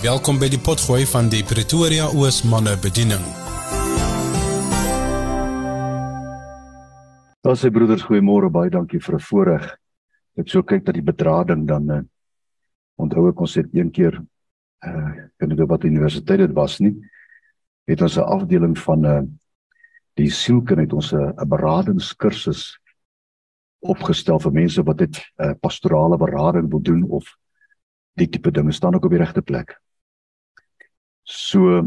Welkom by die potgooi van die Pretoria Oos manne bediening. Daar sê broeders, goeiemôre, baie dankie vir 'n voorreg. Ek so kyk dat die bedrading dan uh, onthou ek ons het een keer uh eh, in die wat universiteit dit was nie, het ons 'n afdeling van 'n uh, die sielkind het ons 'n uh, beradingskursus opgestel vir mense wat dit 'n uh, pastorale berading wil doen of die tipe dinge staan ook op die regte plek. So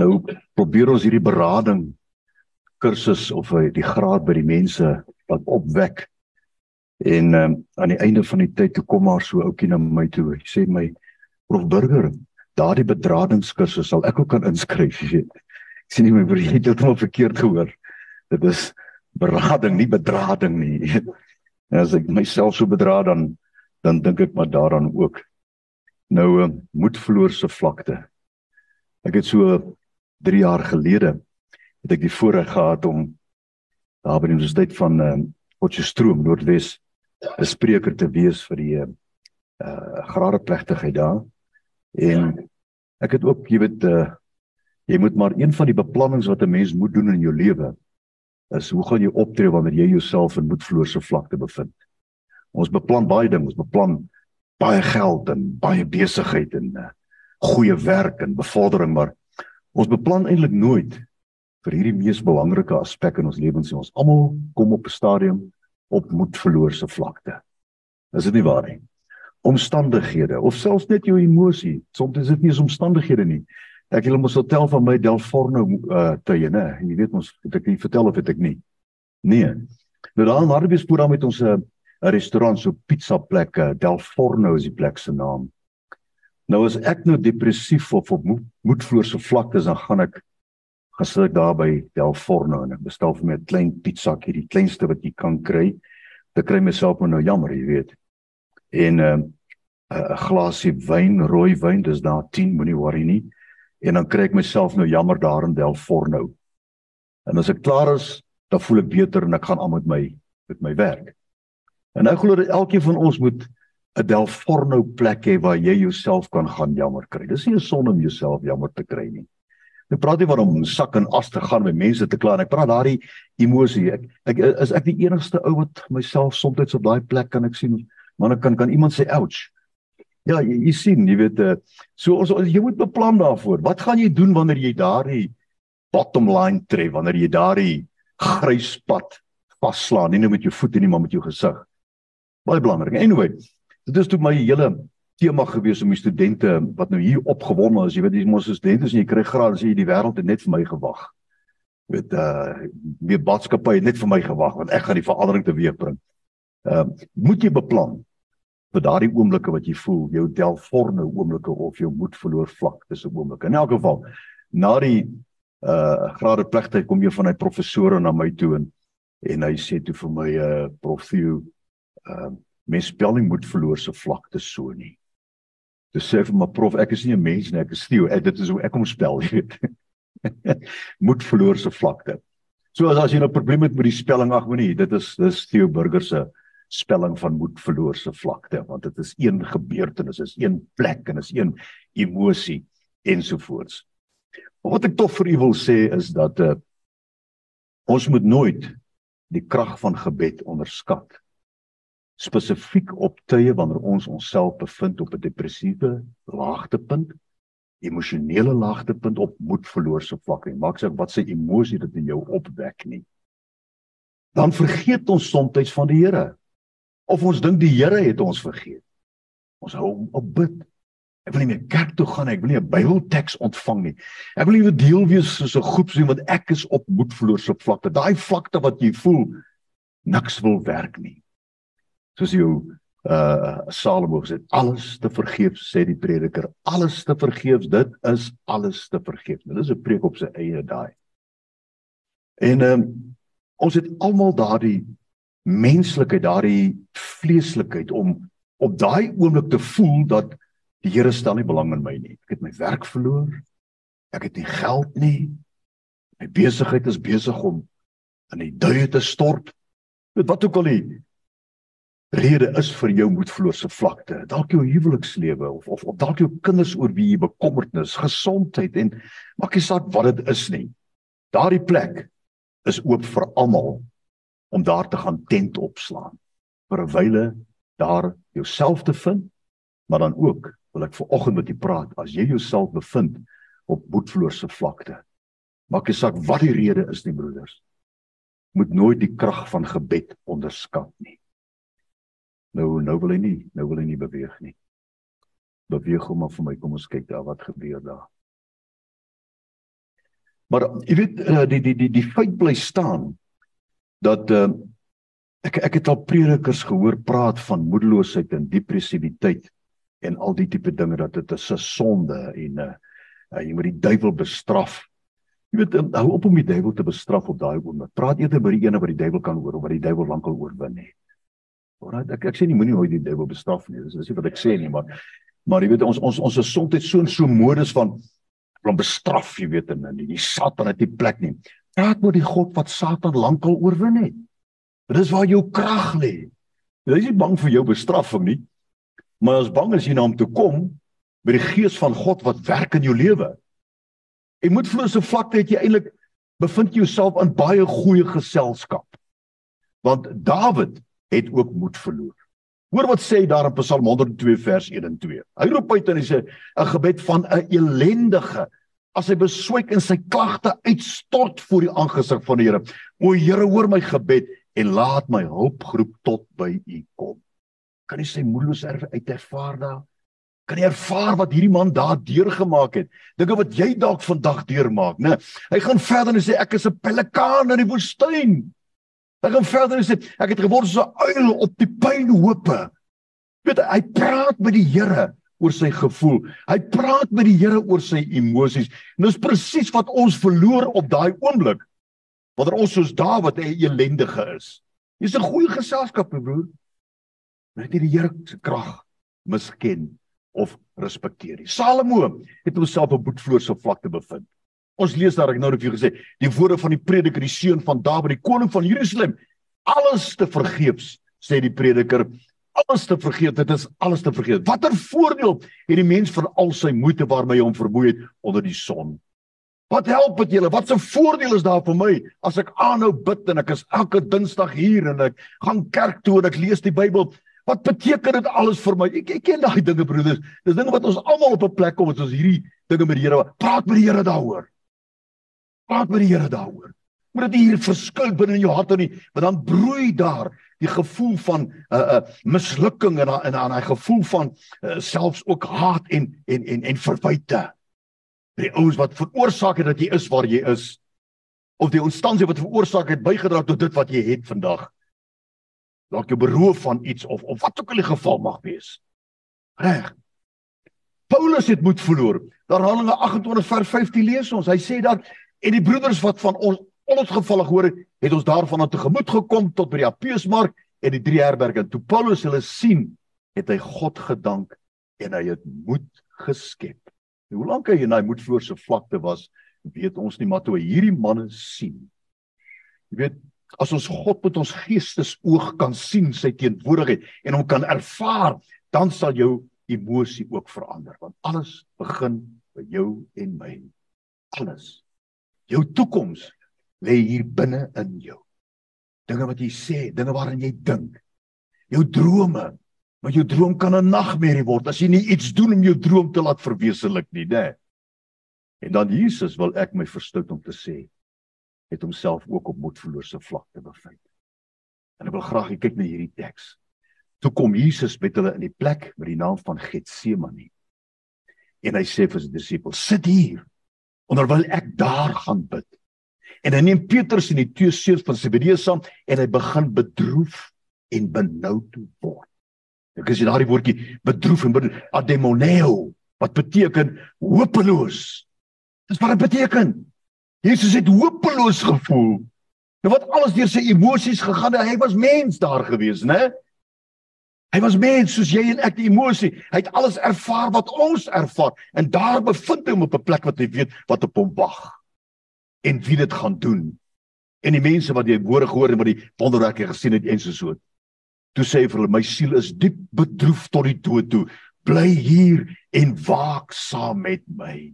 nou probeer ons hierdie berading kursus of eh, die graad by die mense wat opwek. En um, aan die einde van die tyd toe kom maar so ouetjie na my toe. Hy sê my prof burger, daardie bedradingskursus sal ek ook kan inskryf, jy weet. Ek sien nie my broer jy het dit al verkeerd gehoor. Dit is berading, nie bedrading nie. En as ek myself so bedra dan dan dink ek maar daaraan ook. Nou uh, moedverloorse vlakte. Ek het so 3 jaar gelede het ek die voorreg gehad om daar by die Universiteit van uh, Potchefstroom Noordwes 'n spreker te wees vir die uh gradeplegtigheid daar. En ek het ook, jy weet, uh jy moet maar een van die beplannings wat 'n mens moet doen in jou lewe is hoe gaan jy optree wanneer jy jouself in moedverloorse vlakte bevind? Ons beplan baie dinge, ons beplan baie geld en baie besigheid en uh, goeie werk en bevordering, maar ons beplan eintlik nooit vir hierdie mees belangrike aspek in ons lewens. Ons almal kom op 'n stadium op moedverloorse vlakte. Is dit nie waar nie? Omstandighede of selfs net jou emosie, soms is dit nie eens omstandighede nie. Ek wil mos vertel van my Delforno uh tye, né? Jy weet ons het ek nie vertel of het ek nie. Nee. Nou daar in Hartbeespoort daar met ons 'n uh, 'n restaurant so pizza plek eh, Del Forno is die plek se naam. Nou as ek nou depressief of op moedvloerse vlak is dan gaan ek gesit daar by Del Forno en ek bestel vir my 'n klein pizzakie, die kleinste wat jy kan kry. Ek kry myself nou jammer, jy weet. En ehm, 'n uh, 'n glasie wyn, rooi wyn, dis daar 10, moenie worry nie. En dan kry ek myself nou jammer daar in Del Forno. En as ek klaar is, dan voel ek beter en ek gaan aan met my met my werk. En ek glo dat elkeen van ons moet 'n Delforno plek hê waar jy jouself kan gaan jammer kry. Dis nie 'n son om jouself jammer te kry nie. Ek praat nie waarom om sak en as te gaan met mense te kla en ek praat daardie emosie. Ek, ek is ek die enigste ou wat myself soms op daai plek kan ek sien, maar dan kan kan iemand sê ouch. Ja, jy, jy sien, jy weet, eh, so ons jy moet beplan daarvoor. Wat gaan jy doen wanneer jy daardie bottom line tref, wanneer jy daardie grys pad vasslaan, nie net met jou voete nie, maar met jou gesig? Baie belangrik. Anyway, dit is toe my hele tema gewees om die studente wat nou hier opgewonde is, jy weet, jy mos studente en jy kry graad as jy die wêreld het net vir my gewag. Jy weet uh die boodskappe het net vir my gewag want ek gaan die verandering teweegbring. Ehm uh, moet jy beplan vir daardie oomblikke wat jy voel, jou delforne oomblikke of jou moed verloor vlak tussen oomblikke. In elk geval, na die uh grade plegtyd kom jy van hy professore na my toe en en hy sê toe vir my uh prof Theo ehm uh, mens spelling moet verloor se vlakte so nie. Dis sê vir my prof, ek is nie 'n mens nie, ek is Theo. Ek dit is hoe ek hom spel, jy weet. moet verloor se vlakte. So as as jy nou probleem het met die spelling, ag moenie, dit is dis Theo Burger se spelling van moed verloor se vlakte, want dit is een gebeurtenis, is een plek en is een emosie ensovoorts. Wat ek tog vir u wil sê is dat uh, ons moet nooit die krag van gebed onderskat spesifiek op tye wanneer ons onsself bevind op 'n depressiewe laagtepunt, emosionele laagtepunt op moedverloorse vlak en maak seker wat se emosie dit in jou opwek nie. Dan vergeet ons soms van die Here. Of ons dink die Here het ons vergeet. Ons hou hom op bid. Ek wil nie meer kerk toe gaan nie, ek wil nie 'n Bybelteks ontvang nie. Ek wil nie deel wees soos 'n groep sien wat ek is op moedverloorse vlakte. Daai vlakte wat jy voel niks wil werk nie soos jou uh Salomo gesê alles te vergeef sê die prediker alles te vergeef dit is alles te vergeef dit is 'n preek op sy eie daai. En um, ons het almal daardie menslikheid daardie vleeslikheid om op daai oomblik te voel dat die Here stel nie belang in my nie. Ek het my werk verloor ek het nie geld nie my besigheid is besig om in die duie te stort. Weet wat ook al die rede is vir jou moedverlose vlakte. Dalk jou huwelikslewe of of, of dalk jou kinders oor wie jy bekommerdnis, gesondheid en maak nie saak wat dit is nie. Daardie plek is oop vir almal om daar te gaan tent opslaan. vir 'n wyle daar jouself te vind, maar dan ook wil ek vanoggend met u praat as jy jouself bevind op moedverlose vlakte. Maak nie saak wat die rede is nie broeders. Moet nooit die krag van gebed onderskat nie. Nou nou wil hy nie, nou wil hy nie beweeg nie. Beweeg hom maar vir my, kom ons kyk daar wat gebeur daar. Maar jy weet eh, die die die die feit bly staan dat uh, ek ek het al predikers gehoor praat van moedeloosheid en depressiwiteit en al die tipe dinge dat dit 'n sonde en uh, jy moet die duiwel bestraf. Jy weet hou op om die duiwel te bestraf op daai oomblik. Praat eerder by die ene wat die duiwel kan oor of wat die duiwel lankal oorwin het. Alraai, ek ek sê nie moenie ooit die duiwel bestraf nie. Dis dis nie wat ek sê nie, maar maar jy weet ons ons ons is soms so in so modus van van bestraf, jy weet en die, die Satan het nie plek nie. Praat met die God wat Satan lankal oorwin het. Dis waar jou krag lê. Jy is nie bang vir jou bestraffing nie. Maar as bang is jy na hom toe kom by die gees van God wat werk in jou lewe. Jy moet vloei so vlakte dat jy eintlik bevind jouself in baie goeie geselskap. Want Dawid het ook moed verloor. Hoor wat sê daar in Psalm 102 vers 1 en 2. Hy roep uit en hy sê 'n gebed van 'n elendige as hy beswyk in sy klagte uitstort voor die aangesig van die Here. O Here, hoor my gebed en laat my hulpgroep tot by U kom. Kan jy sy moedeloos uit ervaar daar? Kan jy ervaar wat hierdie man daar deurgemaak het? Dinge wat jy dalk vandag deurmaak, né? Hy gaan verder en sê ek is 'n pelikaan in die woestyn. Hy gaan verder en sê ek het geword so 'n uil op die pynhope. Weet hy praat met die Here oor sy gevoel. Hy praat met die Here oor sy emosies. En dis presies wat ons verloor op daai oomblik. Wanneer ons soos Dawid 'n elendige is. Jy's 'n goeie geselskap, broer. Maar jy die Here se krag misken of respekteer. Salomo het homself op boetvloerse vlakte bevind. Ons lees daar ek nou net vir gesê, die woorde van die prediker, die seun van Dawid, die koning van Jerusalem, alles te vergeefs, sê die prediker, alles te vergeet, dit is alles te vergeet. Watter voordeel het die mens van al sy moeite waarmee hy hom vermoei het onder die son? Wat help dit julle? Wat 'n voordeel is daar vir my as ek aanhou bid en ek is elke Dinsdag hier en ek gaan kerk toe en ek lees die Bybel? Wat beteken dit alles vir my? Ek, ek ken daai dinge broeders. Dis dinge wat ons almal op 'n plek kom wat ons hierdie dinge met die Here praat met die Here daaroor. Praat met die Here daaroor. Moet dit hier verskil binne in jou hart en nie, want dan broei daar die gevoel van 'n uh, 'n uh, mislukking en en aan hy gevoel van uh, selfs ook haat en en en en verwyte. Die ouens wat veroorsaak het dat jy is waar jy is of die omstandighede wat veroorsaak het bygedra tot dit wat jy het vandag. Dalk jy beroof van iets of of wat ook al die geval mag wees. Reg. Paulus het moed verloor. Daar Handelinge 28 vers 15 lees ons. Hy sê dat En die broeders wat van ons ongevallig hoor het, ons daarvan aan tegemoet gekom tot by die Appiusmark en die drie herberge. Toe Paulus hulle sien, het hy God gedank en hy het moed geskep. En hoe lank hy in daai moedvloerse vlakte was, weet ons nie, maar toe hy hierdie manne sien. Jy weet, as ons God met ons geestesoog kan sien, sy teenwoordigheid en hom kan ervaar, dan sal jou emosie ook verander, want alles begin by jou en my. Alles Jou toekoms lê hier binne in jou. Dinge wat jy sê, dinge waaraan jy dink. Jou drome. Maar jou droom kan 'n nagmerrie word as jy nie iets doen om jou droom te laat verwesenlik nie, né? En dan Jesus wil ek my verstout om te sê het homself ook op moedverlose vlakte bevind. En ek wil graag kyk na hierdie teks. Toe kom Jesus met hulle in die plek met die naam van Getsemane. En hy sê vir sy disippels: "Sit hier onderwyl ek daar gaan bid. En dan neem Petrus en die twee seuns van Zebedeus saam en hy begin bedroef en benoud word. Ek sê daardie woordjie bedroef en ademoneo wat beteken hopeloos. Dis wat dit beteken. Jesus het hopeloos gevoel. Nou wat alles deur sy emosies gegaan het, hy was mens daar gewees, né? Hy was mens soos jy en ek die emosie. Hy het alles ervaar wat ons ervaar en daar bevind hy hom op 'n plek wat hy weet wat op hom wag en wie dit gaan doen. En die mense wat die woorde gehoor en wat die wonderwerke gesien het eens so. Toe sê hy vir hulle: "My siel is diep bedroef tot die dood toe. Bly hier en waak saam met my."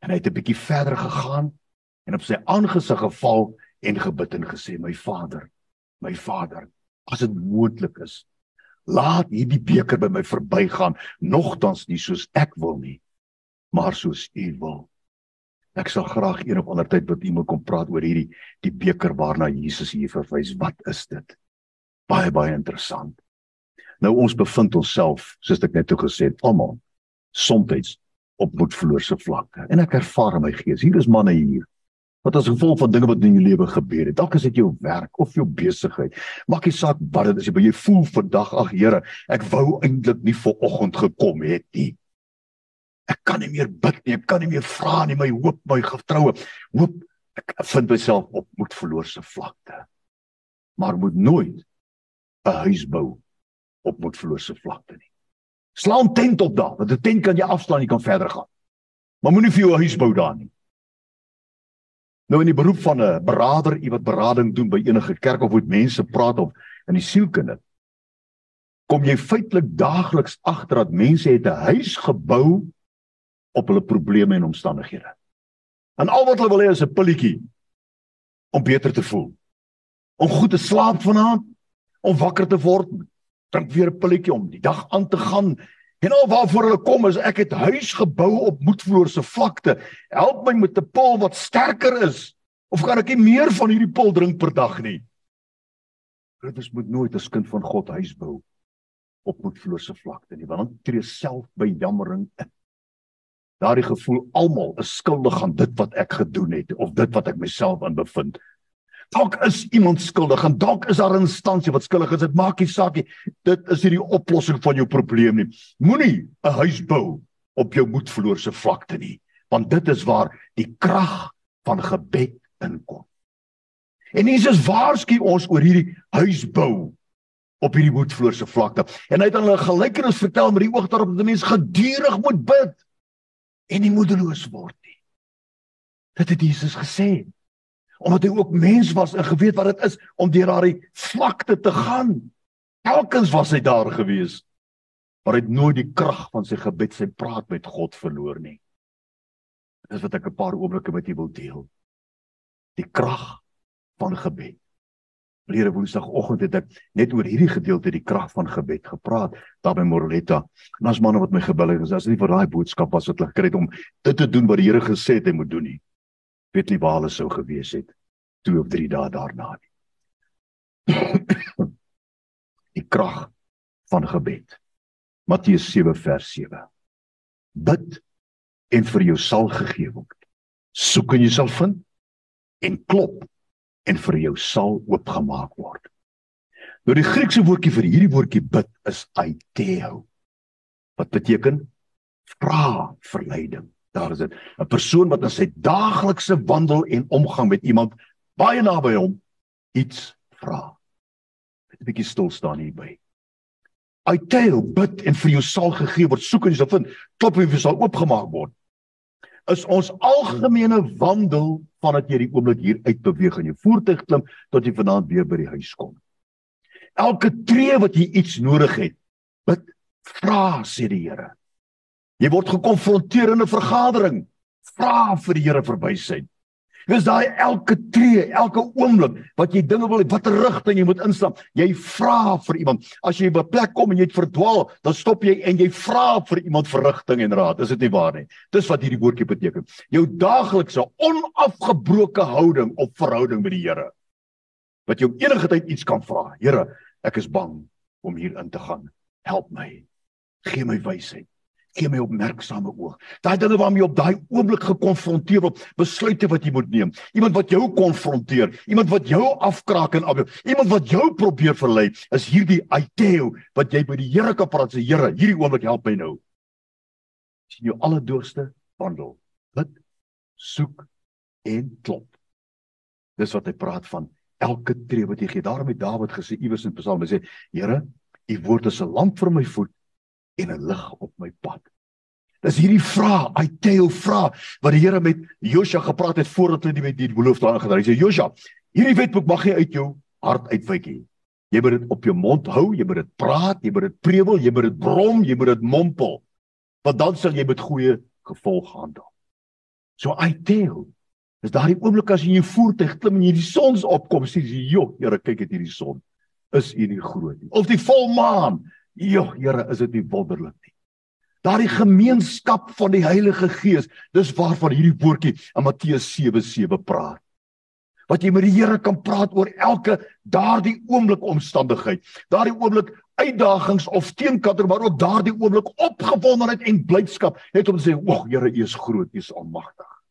En hy het 'n bietjie verder gegaan en op sy aangesig geval en gebid en gesê: "My Vader, my Vader, as dit moontlik is, laat hierdie beker by my verbygaan, nogtans nie soos ek wil nie, maar soos U wil." Ek sal graag eendag ander tyd met iemand kom praat oor hierdie die beker waarna Jesus hier verwys. Wat is dit? Baie baie interessant. Nou ons bevind onsself, soos ek net toe gesê het, almal soms op moedverloorse vlakte. En ek ervaar in my gees, hier is manne hier wat as gevolg van dinge wat in jou lewe gebeur het, dalk is dit jou werk of jou besigheid. Maak nie saak wat dit is, jy, jy voel vandag, ag Here, ek wou eintlik nie ver oggend gekom het nie. Ek kan nie meer bid nie, ek kan nie meer vra nie, my hoop, my vertroue. Hoop ek vind myself op moedverloorse vlakte. Maar moet nooit 'n huis bou op moedverloorse vlakte nie. Slaan tent op daar, want 'n tent kan jy afslaan, jy kan verder gaan. Maar moenie vir jou 'n huis bou daar nie. Nou in die beroep van 'n beraader, iemand berading doen by enige kerk of met mense praat of in die sielkunde. Kom jy feitelik daagliks agter dat mense het 'n huis gebou op hulle probleme en omstandighede. En al wat hulle wil hê is 'n pilletjie om beter te voel. Om goed te slaap vanaand, om wakker te word, drink weer 'n pilletjie om die dag aan te gaan En al waarvoor hulle kom is ek het huis gebou op moedverloorse vlakte. Help my met 'n pil wat sterker is of kan ek nie meer van hierdie pil drink per dag nie? Dit moet nooit as kind van God huis bou op moedverloorse vlakte nie, want dan tree self by jammering in. Daardie gevoel almal is skuldig aan dit wat ek gedoen het of dit wat ek myself aan bevind. Dalk is iemand skuldig en dalk is daar 'n instansie wat skuldig is. Dit maak nie saak nie. Dit is nie die oplossing van jou probleem nie. Moenie 'n huis bou op jou moedverloorse vlakte nie, want dit is waar die krag van gebed inkom. En Jesus waarsku ons oor hierdie huis bou op hierdie moedverloorse vlakte. En hy het hulle 'n gelykenis vertel met die oog daarop dat 'n mens gedurig moet bid en nie moedeloos word nie. Dit het Jesus gesê omdat hy ook mens was en geweet wat dit is om deur daardie vlakte te gaan. Elkens was hy daar gewees. Maar hy het nooit die krag van sy gebed, sy praat met God verloor nie. Dis wat ek 'n paar oomblikke met u wil deel. Die krag van gebed. Verlede Woensdagoggend het ek net oor hierdie gedeelte die krag van gebed gepraat daar by Moroletta. En as manne wat my gebel het, as dit nie vir daai boodskap was wat hulle gekry het om dit te doen wat die Here gesê het hy moet doen nie weet nie waar hulle sou gewees het 2 of 3 dae daarna nie. Die krag van gebed. Matteus 7 vers 7. Bid en vir jou sal gegee word. Soek en jy sal vind en klop en vir jou sal oopgemaak word. Nou die Griekse woordjie vir hierdie woordjie bid is aiteo. Wat beteken vra verleiding. Daar is dit. 'n Persoon wat in sy daaglikse wandel en omgang met iemand baie naby hom iets vra. 'n bietjie stil staan hierby. I tell bid en vir jou sal gegee word, soek en jy sal vind, klop en jy sal oopgemaak word. Is ons algemene wandel vandat jy die oomblik hier uitbeweeg en jou voertuig klim tot jy vanaand weer by die huis kom. Elke tree wat jy iets nodig het, bid, vra sê die Here. Jy word gekonfronteer in 'n vergadering. Vra vir die Here verwysheid. Dis daai elke tree, elke oomblik wat jy dinge wil, watter rigting jy moet inslaan. Jy vra vir iemand. As jy by 'n plek kom en jy het verdwaal, dan stop jy en jy vra vir iemand vir rigting en raad. Is dit nie waar nie? Dis wat hierdie woordjie beteken. Jou daaglikse onafgebroke houding op verhouding met die Here. Wat jou enige tyd iets kan vra. Here, ek is bang om hier in te gaan. Help my. Gee my wysheid gee my opmerksame oog. Daai dinge waarmee jy op daai oomblik gekonfronteer word, besluite wat jy moet neem. Iemand wat jou konfronteer, iemand wat jou afkraak en afbreek, iemand wat jou probeer verlei, is hierdie aiteo wat jy by die Here kan praat sê Here, hierdie oomblik help my nou. Sien jou alledoorste wandel. Bid, soek en klop. Dis wat hy praat van elke tree wat jy gee. Daarom het Dawid gesê iewers in Psalm, hy sê Here, u woord is 'n lamp vir my voet en 'n lig op my pad. Dis hierdie vraag, hy tel vra wat die Here met Josua gepraat het voordat die met die belofte aangegaan het. Hy sê Josua, hierdie wetboek mag nie uit jou hart uitwyk nie. Jy moet dit op jou mond hou, jy moet dit praat, jy moet dit prewel, jy moet dit brom, jy moet dit mompel. Want dan sal jy met goeie gevolg handel. So I tell. Dis daardie oomblik as jy in jou voertuig klim en jy die sonsopkom sien, jy, "Jo, Here, kyk net hierdie son. Is U nie groot nie?" Of die volmaan. "Jo, Here, is dit nie wonderlik nie?" Daardie gemeenskap van die Heilige Gees, dis waarvan hierdie woordjie in Matteus 7:7 praat wat jy met die Here kan praat oor elke daardie oomblik omstandigheid, daardie oomblik uitdagings of teenkanter, maar ook daardie oomblik opgewondenheid en blydskap, net om te sê, "Ag Here, U is groot, U is almagtig."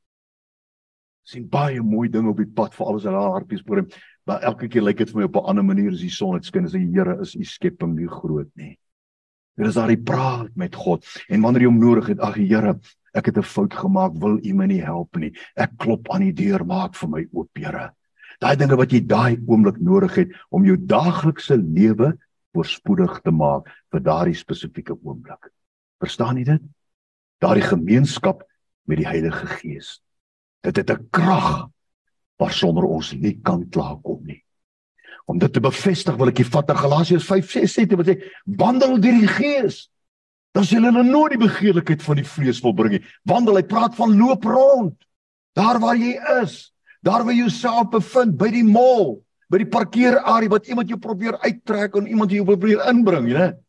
Sien baie mooi dinge op die pad vir alles in haar hartjies voor hom. Maar elke keer lyk dit vir my op 'n ander manier as die son het skyn, die Here is u skepping nie groot nie. Dit is daardie praat met God en wanneer jy hom nodig het, ag Here, Ek het 'n fout gemaak, wil U my nie help nie. Ek klop aan die deur, maak vir my oop, Here. Daai dinge wat jy daai oomblik nodig het om jou daaglikse lewe voorspoedig te maak vir daardie spesifieke oomblik. Verstaan jy dit? Daardie gemeenskap met die Heilige Gees. Dit het 'n krag waarsonder ons nie kan klaarkom nie. Om dit te bevestig wil ek jy vat na Galasiërs 5:6 sê dit sê wandel deur die Gees dan sal hulle nooit die begeerlikheid van die vlees volbring nie. Wandel, hy praat van loop rond. Daar waar jy is, daar waar jy jouself bevind by die mall, by die parkeerarea wat iemand jou probeer uittrek en iemand jou probeer inbring, jy weet.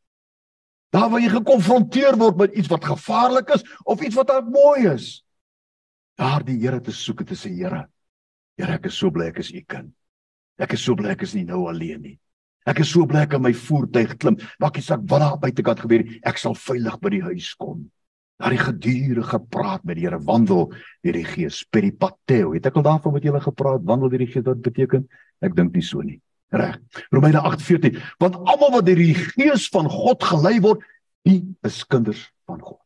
Daar waar jy gekonfronteer word met iets wat gevaarlik is of iets wat mooi is. Daar die Here te soek te sê, Here, Here, ek is so bly ek is u kind. Ek is so bly ek is nie nou alleen nie. Ek is so bly ek in my voertuig klim. Maakie saak wat daar buitekant gebeur, ek sal veilig by die huis kom. Daardie gedurende praat met die Here wandel deur die Gees, peripateo. Het ek al daarvan met julle gepraat wandel deur die Gees wat beteken? Ek dink nie so nie. Reg. Romeine 8:14. Want almal wat deur die Gees van God gelei word, die is kinders van God.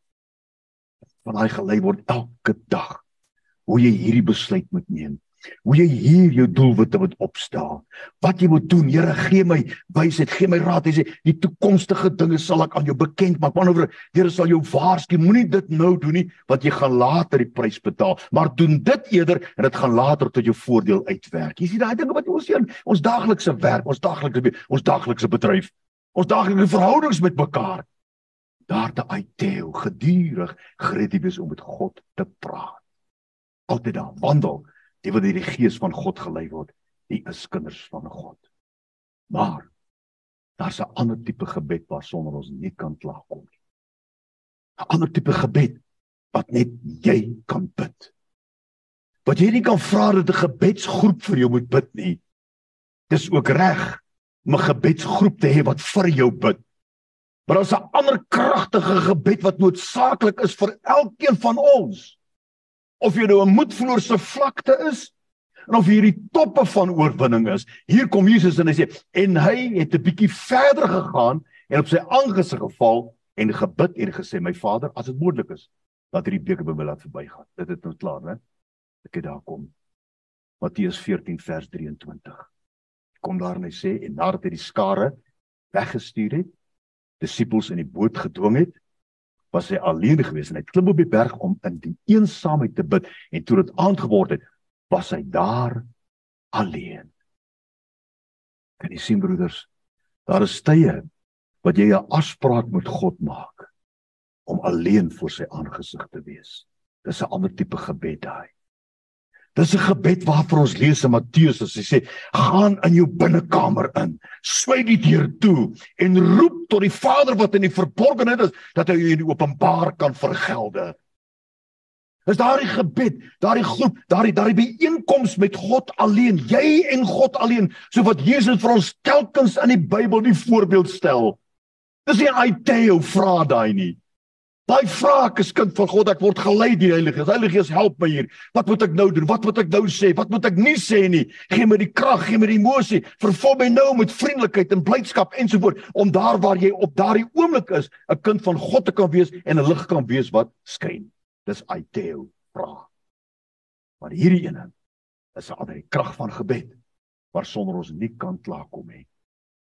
Van hy gelei word elke dag. Hoe jy hierdie besluit moet neem hoe jy hier jou doelwitte moet opstel. Wat jy moet doen, Here, gee my wysheid, gee my raad. Hy sê, die toekomstige dinge sal ek aan jou bekend maak. Wanneer Here sal jou waarsku, moenie dit nou doen nie, want jy gaan later die prys betaal. Maar doen dit eerder en dit gaan later tot jou voordeel uitwerk. Jy sien daai dinge wat ons sien, ons daaglikse werk, ons daaglikse ons daaglikse bedryf, ons daaglikse verhoudings met mekaar. Daar te uitdeel, gedurig gereed wees om met God te praat. Altyd daar wandel die wat deur die gees van God gelei word, die is kinders van God. Maar daar's 'n ander tipe gebed waarsonder ons nie kan klaarkom nie. 'n Ander tipe gebed wat net jy kan bid. Wat jy nie kan vra dat 'n gebedsgroep vir jou moet bid nie. Dis ook reg 'n gebedsgroep te hê wat vir jou bid. Maar daar's 'n ander kragtige gebed wat noodsaaklik is vir elkeen van ons of jy nou 'n moedverloor se vlakte is en of hierdie toppe van oorwinning is. Hier kom Jesus en hy sê en hy het 'n bietjie verder gegaan en op sy aangesig geval en gebid en gesê my Vader, as dit moontlik is, laat hierdie beker by my laat verbygaan. Dit het nou klaar, né? Ek het daar kom. Matteus 14 vers 23. Kom daar en hy sê en nadat hy die skare weggestuur het, disippels in die boot gedwing het, was hy alleen gewees en hy klim op die berg om in die eensaamheid te bid en toe dit aand geword het was hy daar alleen. Kan jy sien broeders, daar is tye wat jy 'n afspraak met God maak om alleen voor sy aangesig te wees. Dis 'n ander tipe gebed daai. Dis 'n gebed waarvoor ons lees in Matteus as hy sê: "Gaan in jou binnekamer in, sluit die deur toe en roep tot die Vader wat in die verborgenheid is dat hy jou in die openbaar kan vergelde." Dis daardie gebed, daardie groep, daardie daardie byeenkoms met God alleen, jy en God alleen, so wat Jesus vir ons telkens in die Bybel die voorbeeld stel. Dis nie 'n aiteo vra daai nie. Daai vra ek is kind van God, ek word gelei deur die Heilige Gees. Heilige Gees, help my hier. Wat moet ek nou doen? Wat moet ek nou sê? Wat moet ek nie sê nie? Gee my die krag, gee my die emosie. Vervul my nou met vriendelikheid en blydskap ensovoort om daar waar jy op daardie oomblik is, 'n kind van God te kan wees en 'n lig kan wees wat skyn. Dis aiteo vra. Maar hierdie ene is 'n ander krag van gebed waar sonder ons nie kan klaarkom nie.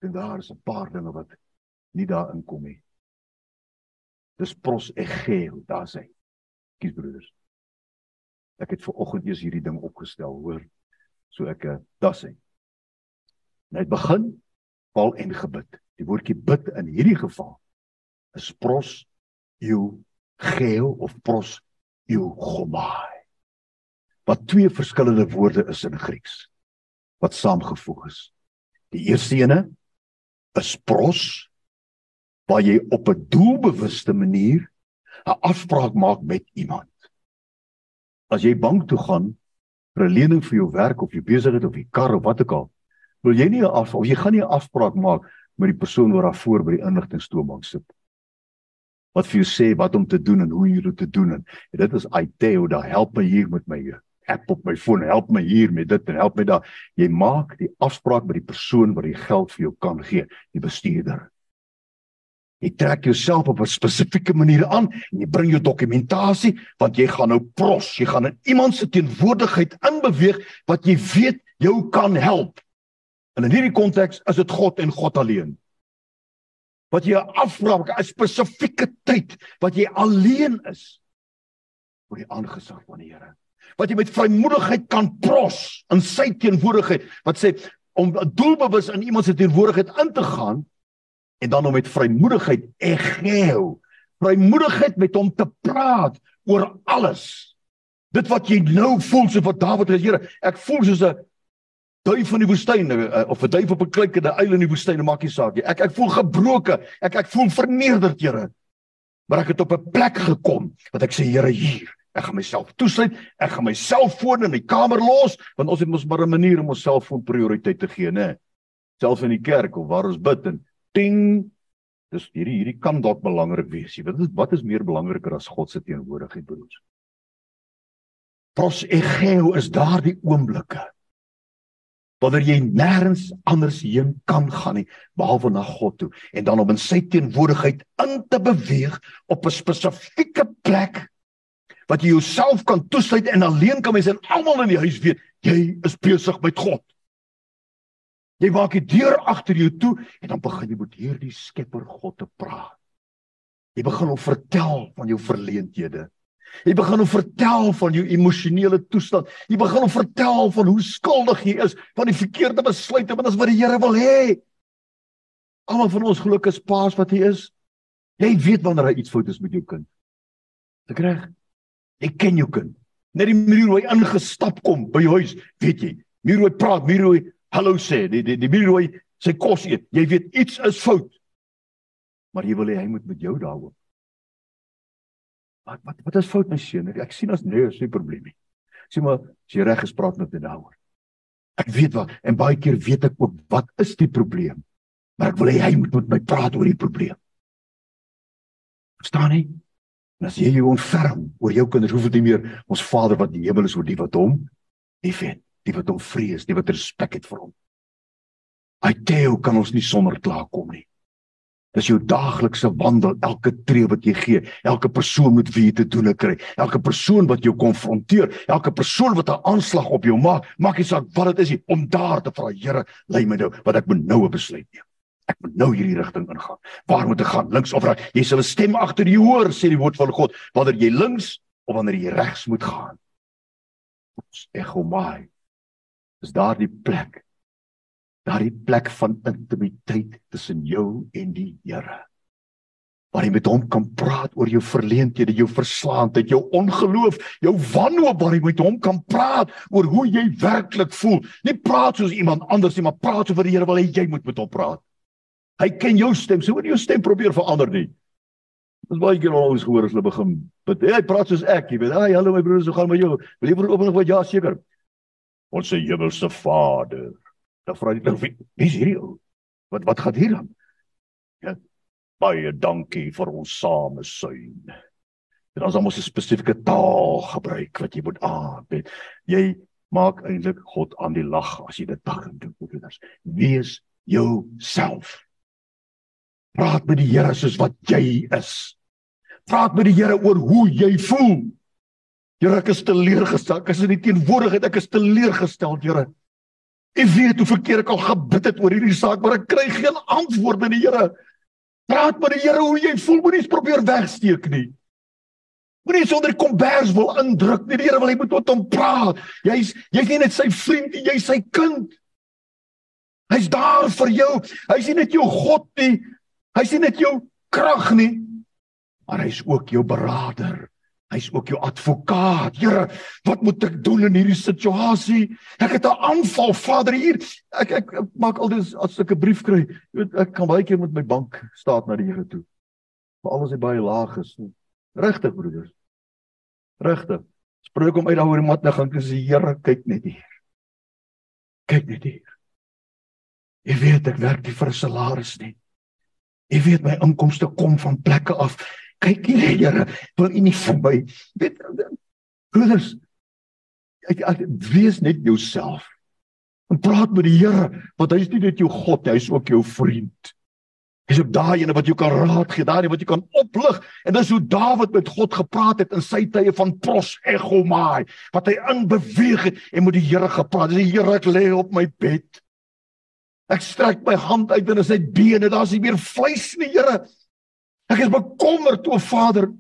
En daar is 'n paar dinge wat nie daarin kom nie. Dis pros egeo, daar's hy. Kies broeders. Ek het ver oggend eers hierdie ding opgestel, hoor. So ek uh, daar's hy. Net begin val en gebid. Die woordjie bid in hierdie geval is pros eu geo of pros eu gomai. Wat twee verskillende woorde is in Grieks wat saamgevoeg is. Die eerste ene is pros waar jy op 'n doelbewuste manier 'n afspraak maak met iemand. As jy bank toe gaan vir 'n lening vir jou werk of jou besigheid of 'n kar of wat ook al, wil jy nie 'n af of jy gaan nie 'n afspraak maak met die persoon wat daar voor by die inligtingstoombank sit. Wat vir jou sê wat om te doen en hoe jy dit te doen en, en dit is Iteo, daar help my hier met my app op my foon, help my hier met dit en help my daar. Jy maak die afspraak met die persoon wat die geld vir jou kan gee, die bestuurder. Jy trek jouself op 'n spesifieke manier aan en jy bring jou dokumentasie want jy gaan nou pros, jy gaan in iemand se teenwoordigheid inbeweeg wat jy weet jou kan help. En in hierdie konteks is dit God en God alleen. Wat jy afspraak 'n spesifieke tyd wat jy alleen is voor die aangesig van die Here wat jy met vrymoedigheid kan pros in sy teenwoordigheid wat sê om doelbewus in iemand se teenwoordigheid in te gaan en dan om met vrymoedigheid egeo vrymoedigheid met hom te praat oor alles dit wat jy nou voel so wat Dawid sê Here ek voel soos 'n duif in die woestyn eh, of 'n duif op 'n klinkende uil in die woestyn maak nie saak nie ek ek voel gebroke ek ek voel vernederd Here maar ek het op 'n plek gekom wat ek sê Here hier Ek gaan myself toesluit. Ek gaan my selfoon in die kamer los want ons het mos maar 'n manier om ons selfoon prioriteit te gee, né? Selfs in die kerk of waar ons bid en ting dis hierdie hierdie kan dalk belangrik wees. Jy weet wat is meer belangriker as God se teenwoordigheid broers? Pros egeo is daardie oomblikke wanneer jy nêrens anders heen kan gaan nie behalwe na God toe en dan om in sy teenwoordigheid in te beweeg op 'n spesifieke plek wat jy jouself kan toesluit en alleen kan mense en almal in die huis weet jy is besig met God. Jy maak die deur agter jou toe en dan begin jy met hierdie Skepper God te praat. Jy begin hom vertel van jou verleenthede. Jy begin hom vertel van jou emosionele toestand. Jy begin hom vertel van hoe skuldig jy is van die verkeerde besluite wat as wat die Here wil hê. Almal van ons geluk is paas wat hy is. Jy weet wanneer hy iets fout is met jou kind. Ek reg. Ek ken jou kind. Net die manier hoe hy ingestap kom by jou huis, weet jy. Manier hoe hy praat, manier hoe hy hallo sê, die die die manier hoe hy sy kos eet. Jy weet iets is fout. Maar jy wil hê hy moet met jou daaroor. Wat wat wat is fout my seun? Ek sien as nee, is nie probleem nie. Sien maar, as jy reg gespreek met hom daaroor. Ek weet wat en baie keer weet ek ook wat is die probleem. Maar ek wil hê hy moet met my praat oor die probleem. Verstaan jy? En as jy jou ontferm oor jou kinders, hoef dit nie meer ons Vader wat in die hemel is oor die wat hom liefhet, die wat hom vrees, die wat respek het vir hom. Hy teo kan ons nie sonder klaar kom nie. Dis jou daaglikse wandel, elke tree wat jy gee, elke persoon met wie jy te doen kry, elke persoon wat jou konfronteer, elke persoon wat 'n aanslag op jou maak, maak nie saak wat dit is nie, om daar te vra, Here, lei my nou, wat ek moet nou besluit neem ek moet nou hierdie rigting ingaan. Waar moet ek gaan? Links of reg? Jy sal 'n stem agter jou hoor, sê die woord van God, wanneer jy links of wanneer jy regs moet gaan. Echomai. Is daar die plek? Daardie plek van intimiteit tussen jou en die Here. Waar jy met hom kan praat oor jou verleenthede, jou verslaandheid, jou ongeloof, jou wanhoop, waar jy met hom kan praat oor hoe jy werklik voel. Nie praat soos iemand anders nie, maar praat oor die Here wil hê jy moet met hom praat. Hy ken jou stem. So moet jy jou stem probeer verander nie. Dis baie keer al ons gehoor as hulle begin. Hy praat soos ek, jy weet. Ai, hallo my broers, hoe gaan met jou? Wil jy vir opening wat ja seker? Ons se hemelse Vader. Dan vra hy, wie is hierdie ou? Wat wat gaan hier aan? Ja. Baie dankie vir ons samesyn. En ons moet 'n spesifieke taal gebruik wat jy moet aanbid. Jy maak eintlik God aan die lag as jy dit begin doen, broeders. Wees jouself. Praat met die Here soos wat jy is. Praat met die Here oor hoe jy voel. Here, ek is teleurgestel. Ek is in die teenwoordigheid, ek is teleurgestel, Here. Ek weet hoe verkeerd ek al gebid het oor hierdie saak, maar ek kry geen antwoord van die Here. Praat met die Here hoe jy voel, moenie probeer wegsteek nie. Moenie sonder kombers wil indruk nie. Die Here wil hê moet met hom praat. Jy's jy's nie net sy vriend nie, jy's sy kind. Hy's daar vir jou. Hy's nie net jou God nie. Hy's nie net jou krag nie, maar hy's ook jou beraader. Hy's ook jou advokaat. Here, wat moet ek doen in hierdie situasie? Ek het 'n aanval, Vader hier. Ek ek, ek maak altyd as ek 'n brief kry, weet ek kan baie keer met my bank staat na die Here toe. Veral as hy baie laag is. Regtig, broeders. Regtig. Spreek hom uit daaroor mat nou gaan sê Here, kyk net hier. Kyk net hier. Jy weet ek werk nie vir 'n salaris nie. Jy weet my inkomste kom van plekke af kyk hier Here wil u nie vir my weet broeders ek, ek wees net jouself en praat met die Here want hy is nie net jou God hy is ook jou vriend. Is ook daai ene wat jou kan raad gee daai wat jy kan oplig en dis hoe Dawid met God gepraat het in sy tye van pros egomai wat hy inbeweeg het en met die Here gepraat die Here ek lê op my bed. Ek strek my hand uit en is net bene daar's nie meer vleis nie Here Ek is bekommerd o Vader.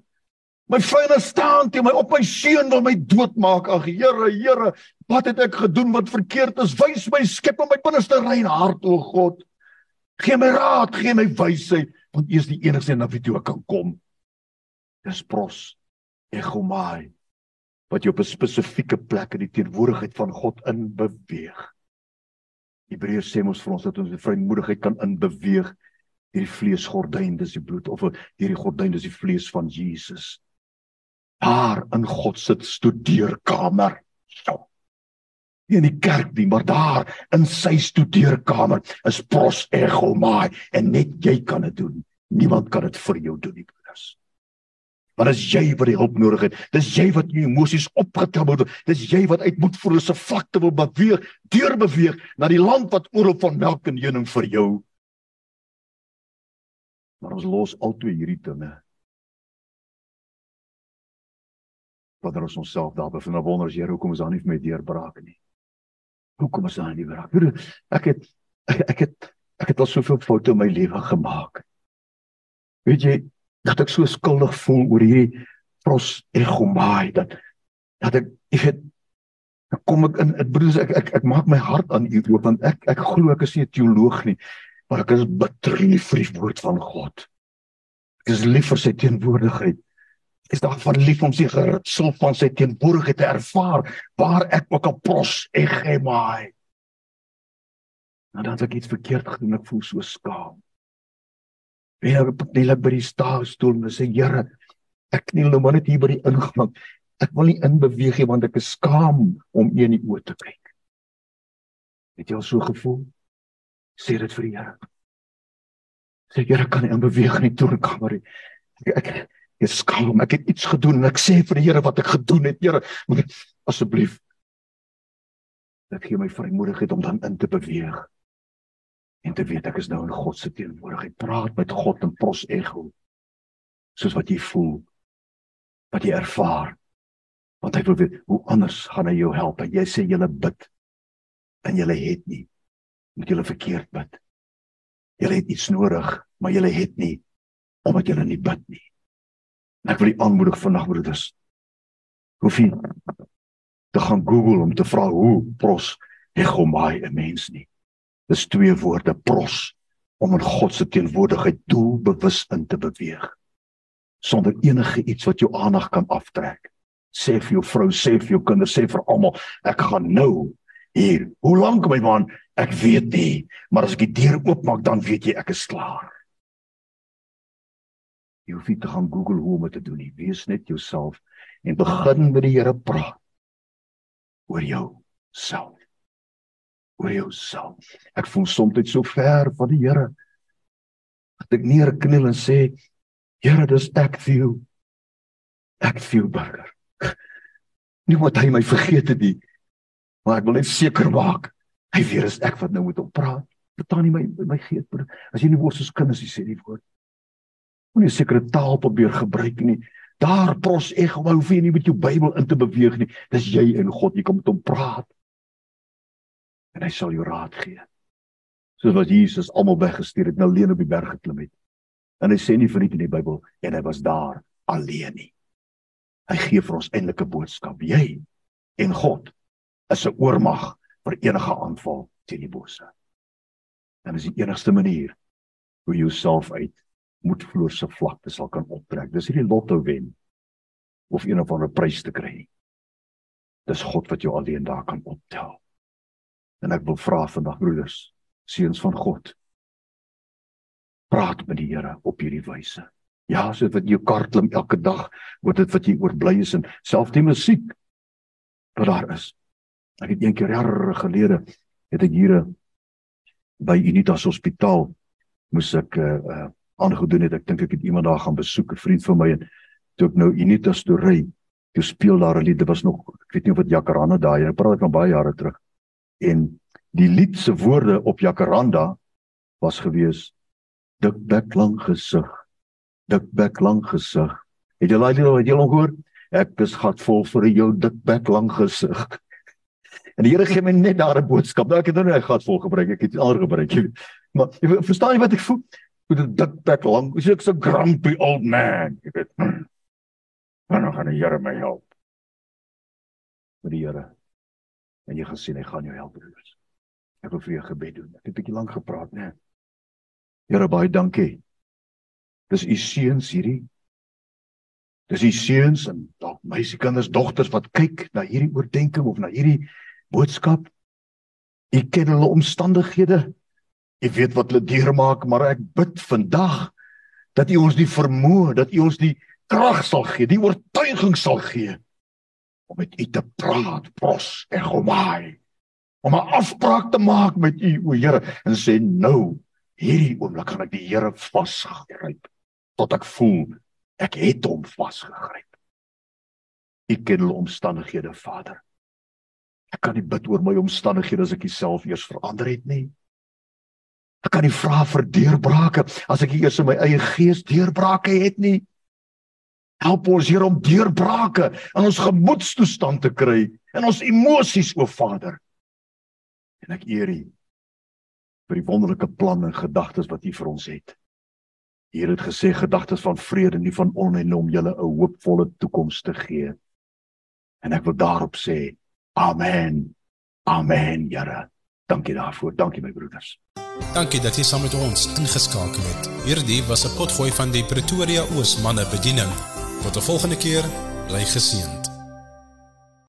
My vyande staan teen my op my seun wil my doodmaak. Ag Here, Here, wat het ek gedoen wat verkeerd is? Wys my skep in my binneste rein hart o God. Gee my raad, gee my wysheid, want U is die enigste na wie toe ek kan kom. Dis pros egomai wat jy op 'n spesifieke plek in die teenwoordigheid van God in beweeg. Hebreërs sê ons vir ons dat ons met vrymoedigheid kan inbeweeg hierdie vleesgordyn dis die bloed of hierdie gordyn dis die vlees van Jesus. Daar in God se studeerkamer. So. Nie in die kerk nie, maar daar in sy studeerkamer is pros egomai en net jy kan dit doen. Niemand kan dit vir jou doen nie, broers. Maar as jy vir die hulp nodig het, dis jy wat jou emosies opgetel word. Dis jy wat uit moet voel se vlakte wil beweeg, deur beweeg na die land wat oorop van melk en honing vir jou Maar ons los altoe hierdie dinge. Wanneer ons onsself daar bevind, dan wonder ons Here, hoekom is daar nie vir my deurbraak nie? Hoekom is daar nie deurbraak? Ek het ek, het ek het al soveel foute in my lewe gemaak. Weet jy dat ek so skuldig voel oor hierdie pros egomai dat dat ek ek het kom ek in ek broers ek ek ek maak my hart aan u oop want ek ek glo ek is nie 'n teoloog nie maar ek is betref vir die woord van God. Ek is lief vir sy teenwoordigheid. Ek is daarvan lief om sy geritsel van sy teenwoordigheid te ervaar waar ek ook al pros ek gemaai. As ek iets verkeerd gedoen, ek voel so skaam. Wie nou kniel ek by die staastoel en sê Here, ek kniel nou maar net hier by die ingang. Ek wil nie inbeweeg nie want ek is skaam om U in die oë te kyk. Het jy al so gevoel? Sê dit vir die Here. Sê Here kan nie in beweging nie toe kom maar ek ek ek skaam ek het iets gedoen en ek sê vir die Here wat ek gedoen het Here asseblief dat gee my vrymoedigheid om dan in te beweeg en te weet ek is nou in God se teenwoordigheid. Praat met God in pros ego soos wat jy voel wat jy ervaar. Want hy wil weet hoe anders gaan hy jou help? En jy sê jy bid en jy het nie moet julle verkeerd bid. Julle het iets nodig, maar julle het nie omdat julle nie bid nie. En ek wil u aanmoedig vandag broeders. Hoef nie te gaan Google om te vra hoe pros egomai 'n mens nie. Dis twee woorde pros om in God se teenwoordigheid doelbewus in te beweeg sonder enige iets wat jou aandag kan aftrek. Sê vir jou vrou, sê vir jou kinders, sê vir almal, ek gaan nou hier. Hoe lank my man? Ek weet nie, maar as ek die deur oopmaak dan weet jy ek is klaar. Jy hoef nie te gaan Google hoe om dit te doen nie. Wees net jouself en begin met die Here praat oor jou self. Oor jou self. Ek voel soms so ver van die Here. Dat ek neer kniel en sê, Here, dis ek vir jou. Ek jou burger. Nie wat hy my vergeet het nie. Maar ek wil net seker maak Hy weer is ek wat nou moet op praat. Verstaan nie my my gees broer. As jy nie word soos kinders, jy sê die woord. Moenie 'n sekere taal probeer gebruik nie. Daar pros ek wou hoef jy nie met jou Bybel in te beweeg nie. Dis jy en God, jy kan met hom praat. En hy sal jou raad gee. Soos wat Jesus almal weggestuur het, nou alleen op die berg geklim het. En hy sê nie vir nie in die Bybel en hy was daar alleen nie. Hy gee vir ons eindelike boodskap. Jy en God is 'n oormag vir enige aanval teen die bose. En dis die enigste manier hoe jy jouself uit moedverloorse vlakte sal kan optrek. Dis hierdie lotto wen of een of ander prys te kry. Dis God wat jou alleen daar kan optel. En ek wil vra vandag broeders, seuns van God, praat met die Here op hierdie wyse. Ja, so wat jou kar klim elke dag, word dit wat jy oorbly is en selfs die musiek wat daar is. Ek het een keer jare gelede het ek hier by Unitas Hospitaal moes ek uh uh aangedoen het. Ek dink ek het iemand daar gaan besoek, 'n vriend van my en toe ek nou Unitas toe ry, toe speel daar 'n lied. Dit was nog ek weet nie of dit Jacaranda daai, ek praat van baie jare terug. En die lied se woorde op Jacaranda was gewees dik bek lang gesig. Dik bek lang gesig. Het jy daai lied al gehoor? Ek is gatvol vir jou dik bek lang gesig. En die Here gee my net daar 'n boodskap. Nou ek het nou net gatvol gebruik. Ek het ander gebruik. Maar jy verstaan jy wat ek voel? Met 'n dik bek lang. Is ek so grumpy old man, jy weet. Maar nou gaan die Here my help. Met die Here. En jy gaan sien hy gaan jou help broers. Ek wil vir jou gebed doen. Ek het 'n bietjie lank gepraat, né? Here baie dankie. Dis u seuns hierdie. Dis u seuns en dalk meisiekinders, dogters wat kyk na hierdie oordeenking of na hierdie boodskap. U ken hulle omstandighede. U weet wat hulle deurmaak, maar ek bid vandag dat u ons die vermoë, dat u ons die krag sal gee, die oortuiging sal gee om met u te praat, pros en gomai. Om 'n afspraak te maak met u, o Here, en sê nou, hierdie oomblik gaan ek die Here vasgryp tot ek voel ek het hom vasgegryp. U ken hulle omstandighede, Vader. Ek kan nie bid oor my omstandighede as ek myself eers verander het nie. Ek kan nie vra vir deurbrake as ek eers in my eie gees deurbrake het nie. Help ons Here om deurbrake in ons gemoedstoestand te kry en ons emosies o Vader. En ek eer U vir die wonderlike planne en gedagtes wat U vir ons het. U het gesê gedagtes van vrede nie van onheil om julle 'n hoopvolle toekoms te gee. En ek wil daarop sê amen. Amen, Here. Dankie daarvoor. Dankie my broeders. Dankie dat jy saam met ons ingeskakel het. Hierdie was 'n potgooi van die Pretoria Oos manne bediening. Tot 'n volgende keer, bly geseën.